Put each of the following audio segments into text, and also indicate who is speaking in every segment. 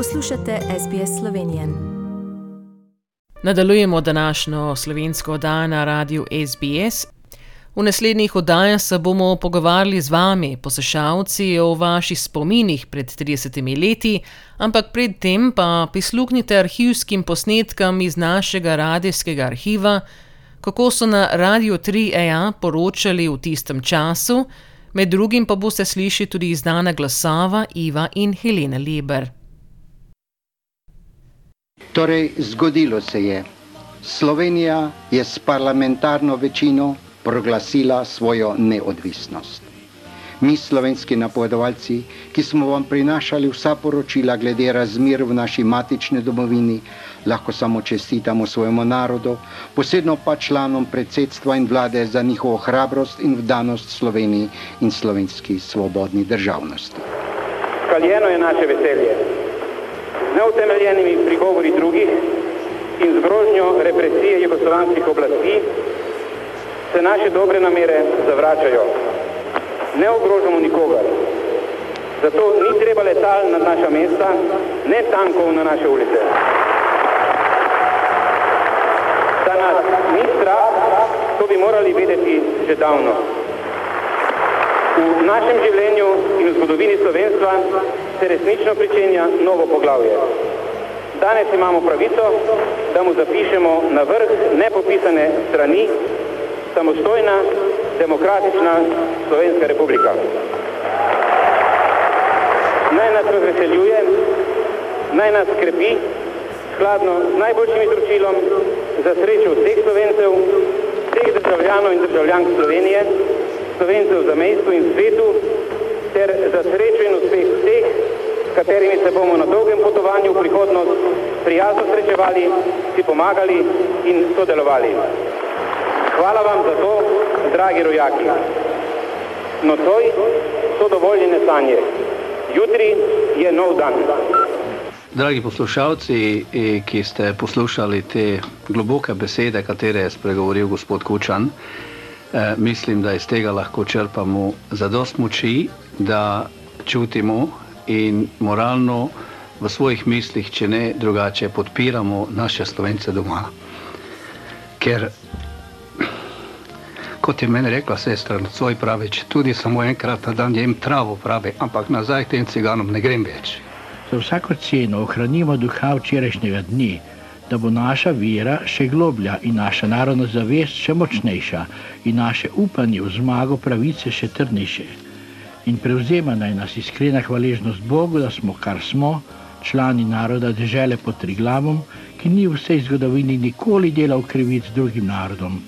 Speaker 1: Poslušate SBS Slovenijo.
Speaker 2: Nadaljujemo današnjo slovensko oddajo na radiju SBS. V naslednjih oddajah se bomo pogovarjali z vami, poslušalci, o vaših spominih pred 30 leti, ampak predtem pa prisluhnite arhivskim posnetkam iz našega radijskega arhiva, kako so na Radio 3EA poročali v tistem času. Med drugim pa boste slišali tudi znana glasova Iva in Helena Leber.
Speaker 3: Torej, zgodilo se je. Slovenija je s parlamentarno večino proglasila svojo neodvisnost. Mi, slovenski napovedovalci, ki smo vam prinašali vsa poročila glede razmer v naši matični domovini, lahko samo čestitamo svojemu narodu, posebno pa članom predsedstva in vlade za njihovo hrabrost in vdanost Sloveniji in slovenski svobodni državnosti.
Speaker 4: Kaljeno je naše veselje. Z neutemeljenimi prigovori drugih in z grožnjo represije jugoslovanskih oblasti se naše dobre namere zavračajo. Ne ogrožamo nikogar. Zato ni treba letal na naša mesta, ne tankov na naše ulice. Da nas ni strah, to bi morali vedeti že davno. V našem življenju in v zgodovini slovenstva se resnično pričenja novo poglavje. Danes imamo pravico, da mu zapišemo na vrh nepopisane strani samostojna, demokratična Slovenska republika. Naj nas razveseljuje, naj nas skrbi, skladno z najboljšim izročilom za srečo vseh Slovencev, vseh državljanov in državljank Slovenije, Slovencev za mestu in svetu, ter za srečo in uspeh vseh, s katerimi se bomo na dolgem potovanju v prihodnost prijazno srečevali, si pomagali in sodelovali. Hvala vam za to, dragi rojaki. Nocoj so dovoljene sanje. Jutri je nov dan.
Speaker 5: Dragi poslušalci, ki ste poslušali te globoke besede, katere je spregovoril gospod Kučan, eh, mislim, da iz tega lahko črpamo zadost moči, da čutimo in moralno v svojih mislih, če ne drugače, podpiramo naše slovence doma. Ker kot je meni rekla sestra, svoj pravič, tudi samo enkrat na dan jem travo pravi, ampak nazaj tem ciganom ne grem več.
Speaker 6: Za vsako ceno ohranimo duha včerajšnjega dne, da bo naša vera še globlja in naša narodna zavest še močnejša in naše upanje v zmago pravice še trdnejše. In prevzema naj nas iskrena hvaležnost Bogu, da smo kar smo, člani naroda dežele pod Triglavom, ki ni v vsej zgodovini nikoli delal krivic drugim narodom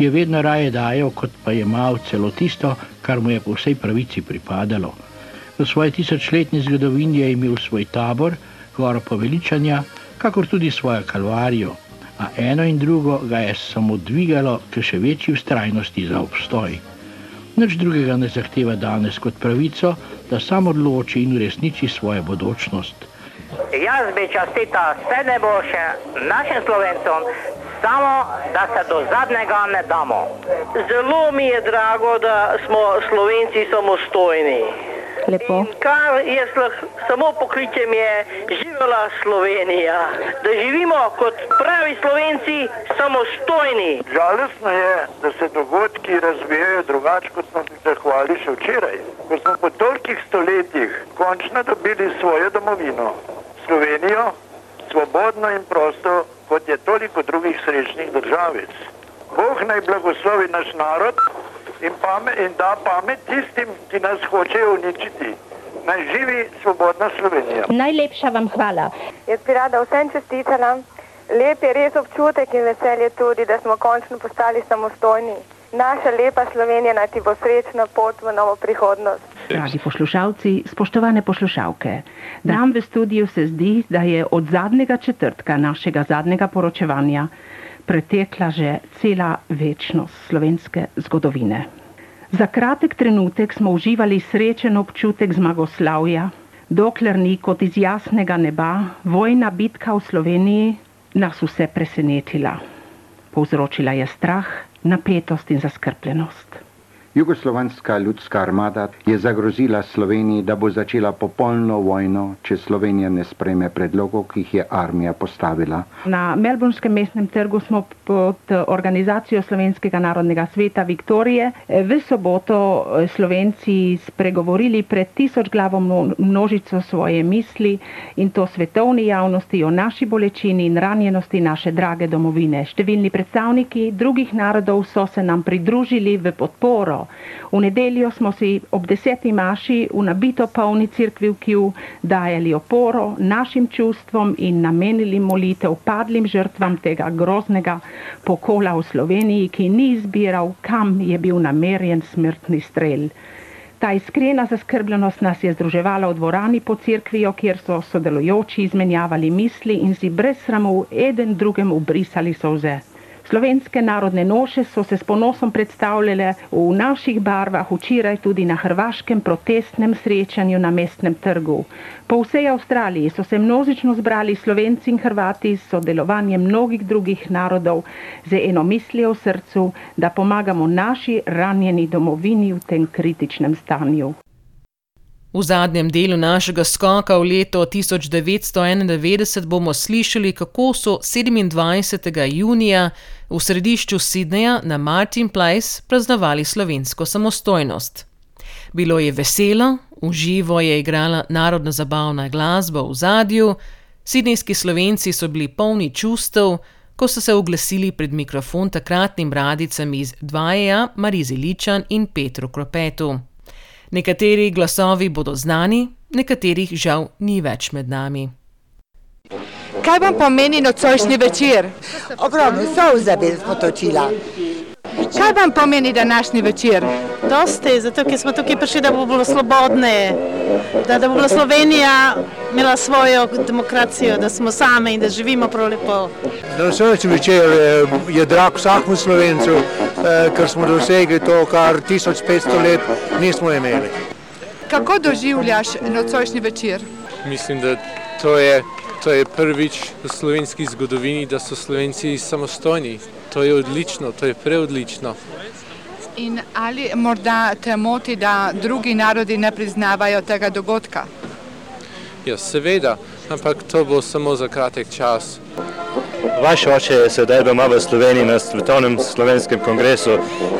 Speaker 6: ki je vedno raje dajal, kot pa je imel celo tisto, kar mu je po vsej pravici pripadalo. V svoji tisočletni zgodovini je imel svoj tabor, goro poveličanja, kakor tudi svojo kalvarijo, a eno in drugo ga je samo dvigalo k še večji ustrajnosti za obstoj. Nič drugega ne zahteva danes kot pravico, da sam odloči in uresniči svojo bodočnost.
Speaker 7: Jaz bi čestita vse najboljše našim slovencom, samo da se do zadnjega ne damo.
Speaker 8: Zelo mi je drago, da smo slovenci samostojni.
Speaker 9: Lepo.
Speaker 8: In kar je slah, samo pokritje mi je živela Slovenija, da živimo kot pravi slovenci samostojni.
Speaker 10: Žalostno je, da se dogodki razvijajo drugače, kot smo pričakovali še včeraj. Ko smo po tolikih stoletjih končno dobili svojo domovino, Slovenijo, svobodno in prosto kot je toliko drugih srečnih državic. Bog naj blagoslovi naš narod in, pamet, in da pamet tistim, ki nas hočejo uničiti. Naj živi svobodna Slovenija.
Speaker 9: Najlepša vam hvala.
Speaker 11: Jaz bi rada vsem čestitala. Lep je res občutek in veselje tudi, da smo končno postali samostojni. Naša lepa Slovenija naj ti bo srečna pot v novo prihodnost.
Speaker 9: Dragi poslušalci, spoštovane poslušalke, nam v studiu se zdi, da je od zadnjega četrtka našega zadnjega poročevanja pretekla že cela večnost slovenske zgodovine. Za kratek trenutek smo uživali srečen občutek zmagoslavja, dokler ni kot iz jasnega neba vojna bitka v Sloveniji nas vse presenetila. Povzročila je strah, napetost in zaskrbljenost.
Speaker 3: Jugoslovanska ljudska armada je zagrozila Sloveniji, da bo začela popolno vojno, če Slovenija ne spreme predlogov, ki jih je armija postavila.
Speaker 9: Na Melbournskem mestnem trgu smo pod organizacijo Slovenskega narodnega sveta Viktorije v soboto Slovenci spregovorili pred tisoč glavo množico svoje misli in to svetovni javnosti o naši bolečini in ranjenosti naše drage domovine. Številni predstavniki drugih narodov so se nam pridružili v podporo V nedeljo smo si ob deseti maši v nabito polni crkvi v Kju dajali oporo našim čustvom in namenili molitev padlim žrtvam tega groznega pokola v Sloveniji, ki ni izbiral, kam je bil namerjen smrtni strel. Ta iskrena zaskrbljenost nas je združevala v dvorani pod crkvijo, kjer so sodelujoči izmenjavali misli in si brez sramu eden drugemu brisali solze. Slovenske narodne noše so se s ponosom predstavljale v naših barvah včeraj tudi na hrvaškem protestnem srečanju na mestnem trgu. Po vsej Avstraliji so se množično zbrali Slovenci in Hrvati s sodelovanjem mnogih drugih narodov z eno mislijo v srcu, da pomagamo naši ranjeni domovini v tem kritičnem stanju.
Speaker 2: V zadnjem delu našega skoka v leto 1991 bomo slišali, kako so 27. junija v središču Sydneja na Martin Place praznovali slovensko samostojnost. Bilo je veselo, v živo je igrala narodna zabavna glasba v zadju, sidnejski slovenci so bili polni čustev, ko so se oglasili pred mikrofon takratnim radicam iz Dvaja, Marizi Ličan in Petru Kropetu. Nekateri glasovi bodo znani, nekaterih žal ni več med nami.
Speaker 12: Kaj vam pomeni nocojšnji večer?
Speaker 13: Ogromno solze bi potočila.
Speaker 12: Kaj vam pomeni današnji večer?
Speaker 14: Dosti, zato ker smo tukaj prišli, da bo bilo svobodne, da, da bo bila Slovenija imela svojo demokracijo, da smo sami in da živimo prav lepo.
Speaker 15: Nocojšnji večer je, je drag vsakmu Slovencu, eh, ker smo dosegli to, kar 1500 let nismo imeli.
Speaker 12: Kako doživljaš nocojšnji večer?
Speaker 16: Mislim, da to je To je prvič v slovenski zgodovini, da so Slovenci samostojni. To je odlično, to je preodlično.
Speaker 12: In ali morda te moti, da drugi narodi ne priznavajo tega dogodka?
Speaker 16: Ja, seveda, ampak to bo samo za kratek čas.
Speaker 17: Vaš oče je sedaj doma v Sloveniji na svetovnem slovenskem kongresu.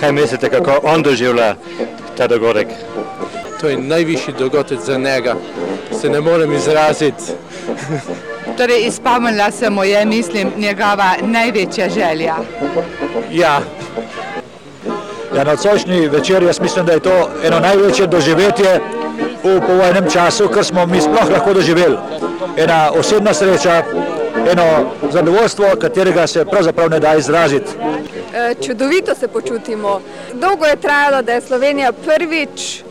Speaker 17: Kaj mislite, kako on doživlja ta dogodek?
Speaker 16: To je najvišji dogodek za njega. Se ne morem izraziti.
Speaker 12: Torej, izpomnila se mu je, mislim, njegova največja želja.
Speaker 15: Ja. Ja, na cošnji večer jaz mislim, da je to eno največje doživetje v povojnem času, kar smo mi sploh lahko doživeli. Ena osebna sreča, eno zadovoljstvo, katerega se pravzaprav ne da izraziti.
Speaker 18: E, čudovito se počutimo. Dolgo je trajalo, da je Slovenija prvič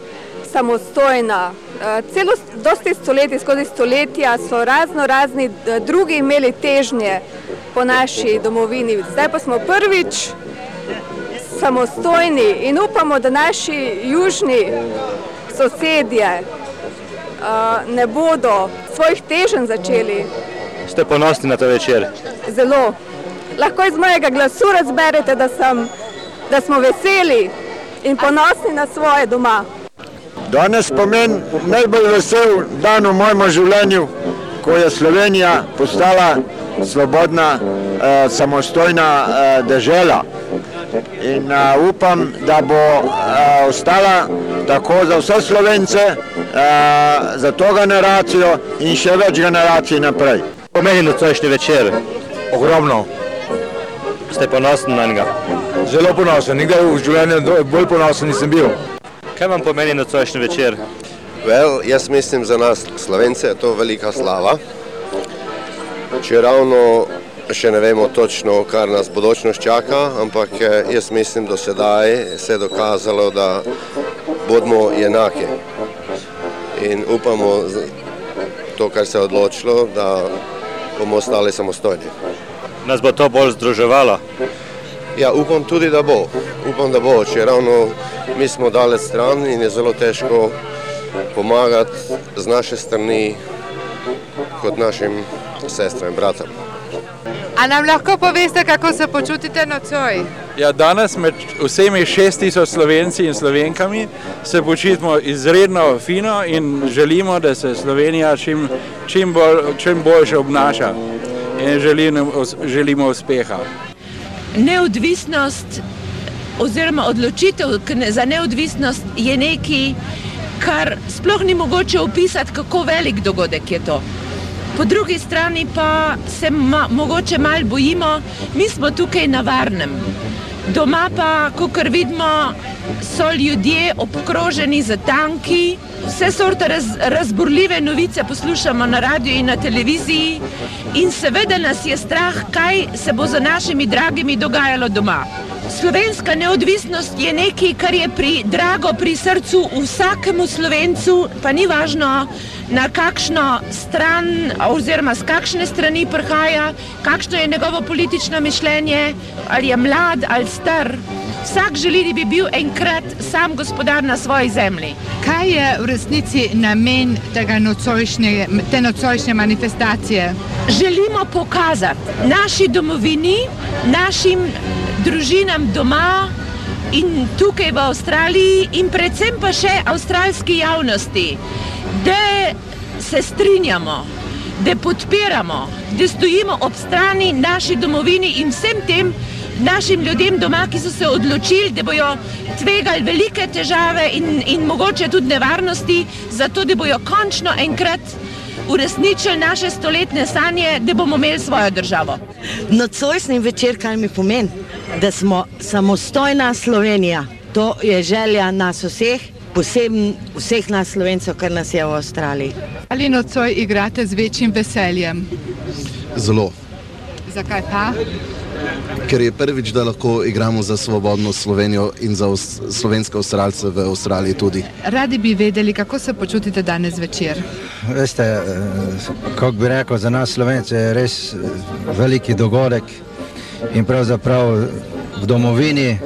Speaker 18: samostojna. Eh, celo dosti stoletij, skozi stoletja so razno razni eh, drugi imeli težnje po naši domovini. Zdaj pa smo prvič samostojni in upamo, da naši južni sosedje ne bodo svojih teženj začeli.
Speaker 17: Ste ponosni na to večer?
Speaker 18: Zelo. Lahko iz mojega glasu razberete, da, sem, da smo veseli in ponosni na svoje doma.
Speaker 15: Danes pomeni najbolj vesel dan v mojem življenju, ko je Slovenija postala svobodna, eh, samostojna eh, država. In uh, upam, da bo uh, ostala tako za vse slovence, uh, za to generacijo in še več generacij naprej.
Speaker 17: Pomeni nocojšnji večer.
Speaker 15: Ogromno.
Speaker 17: Ste ponosni na njega?
Speaker 15: Zelo ponosen, nikdaj v življenju bolj ponosen nisem bil.
Speaker 17: Kaj vam pomeni nocojšnji večer?
Speaker 19: Well, jaz mislim za nas Slovence je to velika slava. Če ravno še ne vemo točno, kar nas bodočnost čaka, ampak eh, jaz mislim, da sedaj se je dokazalo, da bodimo enaki. In upamo to, kar se je odločilo, da bomo ostali samostojni.
Speaker 17: Nas bo to bolj združevalo?
Speaker 19: Ja, upam tudi, da bo. Upam, da bo, če ravno mi smo daleč stran in je zelo težko pomagati z naše strani kot našim sestram in bratom.
Speaker 12: A nam lahko poveste, kako se počutite nocoj?
Speaker 20: Ja, danes med vsemi 6000 slovenci in slovenkami se počutimo izredno fino in želimo, da se Slovenija čim, čim, bolj, čim boljše obnaša in želimo, želimo uspeha.
Speaker 21: Neodvisnost oziroma odločitev za neodvisnost je nekaj, kar sploh ni mogoče opisati, kako velik dogodek je to. Po drugi strani pa se ma, mogoče malo bojimo, mi smo tukaj na varnem. Doma pa, kot vidimo, so ljudje obkroženi z tanki, vse sorte raz, razburljive novice poslušamo na radiju in na televiziji, in seveda nas je strah, kaj se bo z našimi dragimi dogajalo doma. Slovenska neodvisnost je nekaj, kar je pri, drago pri srcu vsakemu slovencu, pa ni važno, na kakšno stran oziroma z kakšne strani prihaja, kakšno je njegovo politično mišljenje, ali je mlad ali star. Vsak želi, da bi bil enkrat sam gospodar na svoji zemlji.
Speaker 12: Kaj je v resnici namen nocojšnje, te nocojšnje manifestacije?
Speaker 21: Želimo pokazati naši domovini, našim družinam doma in tukaj v Avstraliji, in predvsem pa še avstralski javnosti, da se strinjamo, da podpiramo, da stojimo ob strani naši domovini in vsem tem našim ljudem doma, ki so se odločili, da bodo tvegali velike težave in, in mogoče tudi nevarnosti, zato da bodo končno enkrat uresničili naše stoletne sanje, da bomo imeli svojo državo.
Speaker 22: Nocojšnji večer, kaj mi pomeni, da smo samostojna Slovenija. To je želja nas vseh, posebno vseh nas slovencev, kar nas je v Avstraliji.
Speaker 12: Ali nocoj igrate z večjim veseljem?
Speaker 23: Zelo.
Speaker 12: Zakaj pa?
Speaker 23: Ker je prvič, da lahko igramo za svobodno Slovenijo in za slovenske avstralce v Avstraliji tudi.
Speaker 12: Radi bi vedeli, kako se počutite danes večer.
Speaker 24: Veste, eh, kako bi rekel, za nas slovence je res eh, veliki dogodek in pravzaprav v domovini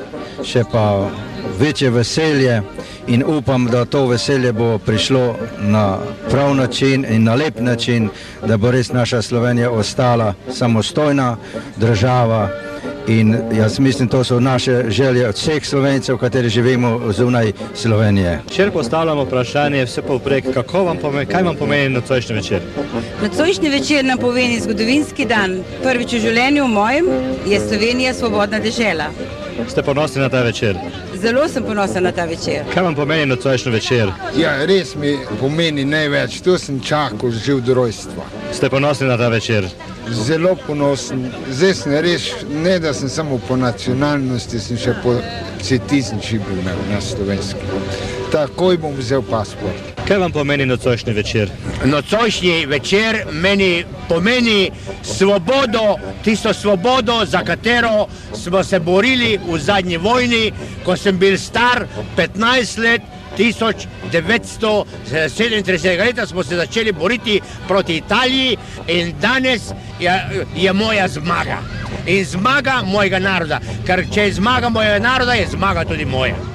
Speaker 24: še pa večje veselje in upam, da to veselje bo prišlo na prav način in na lep način, da bo res naša Slovenija ostala samostojna država. In jaz mislim, to so naše želje od vseh slovencev, kateri živimo zunaj Slovenije.
Speaker 17: Če postavljamo vprašanje, vse povprek, kako vam pomeni, kaj vam pomeni nocojšnji večer?
Speaker 25: Nocojšnji večer nam pomeni zgodovinski dan. Prvič v življenju mojem je Slovenija svobodna država.
Speaker 17: Ste ponosni na ta večer?
Speaker 25: Zelo sem ponosen na ta večer.
Speaker 17: Kaj vam pomeni nocojšnji večer?
Speaker 26: Ja, res mi pomeni največ. Tu sem čakal že od rojstva.
Speaker 17: Ste ponosni na ta večer?
Speaker 26: Zelo ponosen. Zdaj sem res, ne da sem samo po nacionalnosti, sem še po cetični bil na slovenski. Takoj bom vzel pasport.
Speaker 17: Kaj vam pomeni nocojšnji večer?
Speaker 27: Nocojšnji večer meni pomeni svobodo, tisto svobodo, za katero smo se borili v zadnji vojni, ko sem bil star 15 let. 1937 leta smo se začeli boriti proti Italiji in danes je, je moja zmaga. In zmaga mojega naroda, ker če je zmaga mojega naroda, je zmaga tudi moja.